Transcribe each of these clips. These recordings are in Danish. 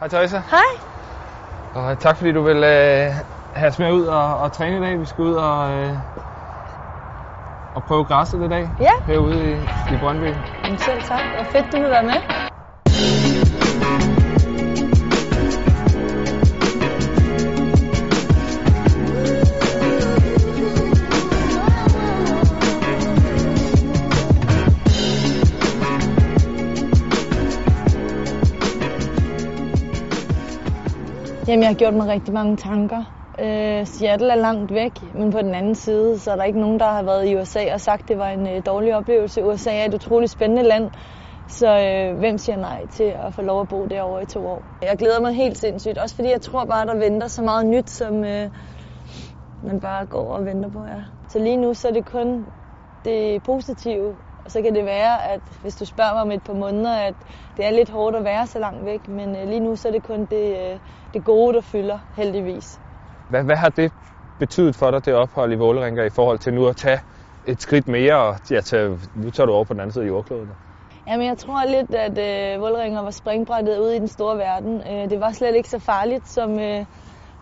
Hej Theresa. Hej. Og tak fordi du vil øh, have os med ud og, og træne i dag. Vi skal ud og, øh, og prøve græsset i dag. Ja. Herude i, i Brøndby. Jamen selv tak. Og fedt, du vil være med. Jamen, jeg har gjort mig rigtig mange tanker. Øh, Seattle er langt væk, men på den anden side, så er der ikke nogen, der har været i USA og sagt, at det var en øh, dårlig oplevelse. USA er et utroligt spændende land, så øh, hvem siger nej til at få lov at bo derovre i to år? Jeg glæder mig helt sindssygt, også fordi jeg tror bare, der venter så meget nyt, som øh, man bare går og venter på. Ja. Så lige nu, så er det kun det positive, og så kan det være, at hvis du spørger mig om et par måneder, at det er lidt hårdt at være så langt væk, men øh, lige nu så er det kun det, øh, det gode, der fylder, heldigvis. Hvad, hvad har det betydet for dig, det ophold i Vålerenga, i forhold til nu at tage et skridt mere, og ja, tage, nu tager du over på den anden side af jordkloden? Jamen, jeg tror lidt, at øh, Vålerenga var springbrættet ud i den store verden. Øh, det var slet ikke så farligt, som, øh,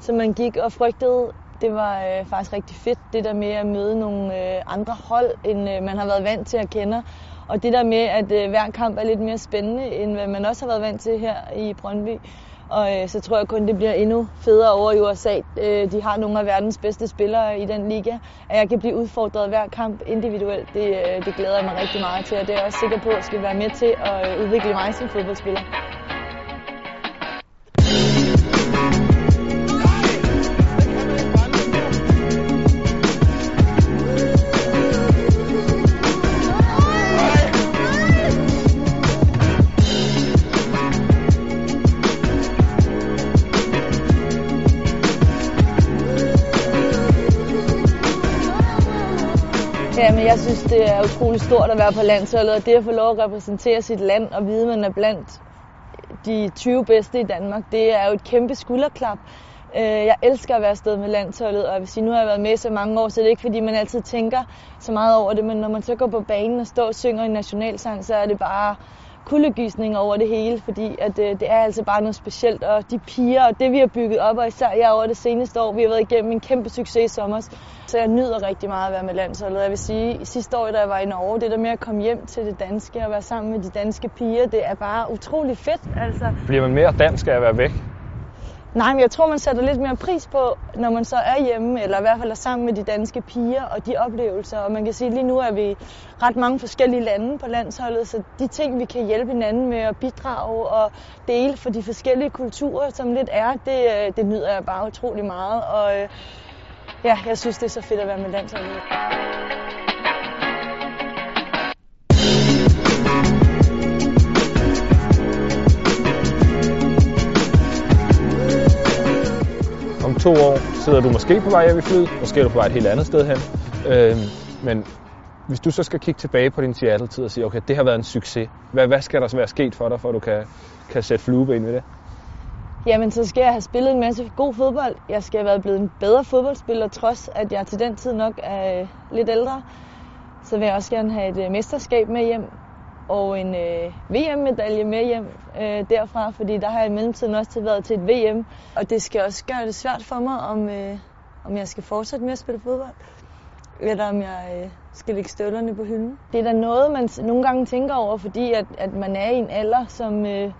som man gik og frygtede. Det var øh, faktisk rigtig fedt, det der med at møde nogle øh, andre hold, end øh, man har været vant til at kende. Og det der med, at øh, hver kamp er lidt mere spændende, end hvad man også har været vant til her i Brøndby. Og øh, så tror jeg kun, det bliver endnu federe over i USA. Øh, de har nogle af verdens bedste spillere i den liga. At jeg kan blive udfordret hver kamp individuelt, det, øh, det glæder jeg mig rigtig meget til. Og det er jeg også sikker på, at skal være med til at øh, udvikle mig som fodboldspiller. Jamen, jeg synes, det er utroligt stort at være på landsholdet, og det at få lov at repræsentere sit land og vide, at man er blandt de 20 bedste i Danmark, det er jo et kæmpe skulderklap. Øh, jeg elsker at være afsted med landsholdet, og jeg vil sige, nu har jeg været med så mange år, så det er ikke fordi, man altid tænker så meget over det, men når man så går på banen og står og synger en nationalsang, så er det bare kuldegysninger over det hele, fordi at, øh, det er altså bare noget specielt, og de piger og det vi har bygget op, og især jeg over det seneste år, vi har været igennem en kæmpe succes i sommer, så jeg nyder rigtig meget at være med landsholdet. Jeg vil sige, sidste år, da jeg var i Norge, det der med at komme hjem til det danske og være sammen med de danske piger, det er bare utrolig fedt. Altså. Bliver man mere dansk af at være væk? Nej, men jeg tror, man sætter lidt mere pris på, når man så er hjemme, eller i hvert fald er sammen med de danske piger og de oplevelser. Og man kan sige, at lige nu er vi ret mange forskellige lande på landsholdet, så de ting, vi kan hjælpe hinanden med at bidrage og dele for de forskellige kulturer, som lidt er, det, øh, det nyder jeg bare utrolig meget. Og øh, ja, jeg synes, det er så fedt at være med landsholdet. To år sidder du måske på vej hjem i flyet, måske er du på vej et helt andet sted hen. Øh, men hvis du så skal kigge tilbage på din Seattle-tid og sige, okay, det har været en succes. Hvad, hvad skal der så være sket for dig, for at du kan, kan sætte flueben ved det? Jamen, så skal jeg have spillet en masse god fodbold. Jeg skal have været blevet en bedre fodboldspiller, trods at jeg til den tid nok er lidt ældre. Så vil jeg også gerne have et øh, mesterskab med hjem og en øh, VM-medalje med hjem øh, derfra, fordi der har jeg i mellemtiden også været til et VM. Og det skal også gøre det svært for mig, om, øh, om jeg skal fortsætte med at spille fodbold, eller om jeg øh, skal lægge støvlerne på hylden. Det er da noget, man nogle gange tænker over, fordi at, at man er i en alder, som, øh,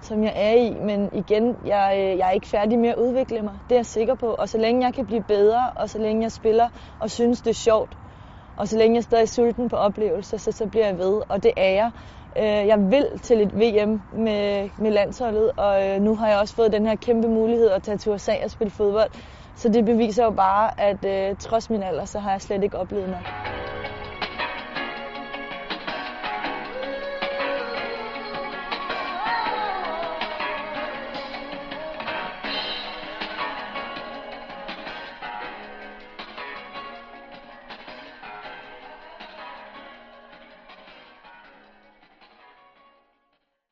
som jeg er i. Men igen, jeg, øh, jeg er ikke færdig med at udvikle mig. Det er jeg sikker på. Og så længe jeg kan blive bedre, og så længe jeg spiller og synes, det er sjovt, og så længe jeg stadig er sulten på oplevelser, så, så bliver jeg ved, og det er jeg. Øh, Jeg vil til et VM med, med landsholdet, og øh, nu har jeg også fået den her kæmpe mulighed at tage til USA og spille fodbold. Så det beviser jo bare, at øh, trods min alder, så har jeg slet ikke oplevet noget.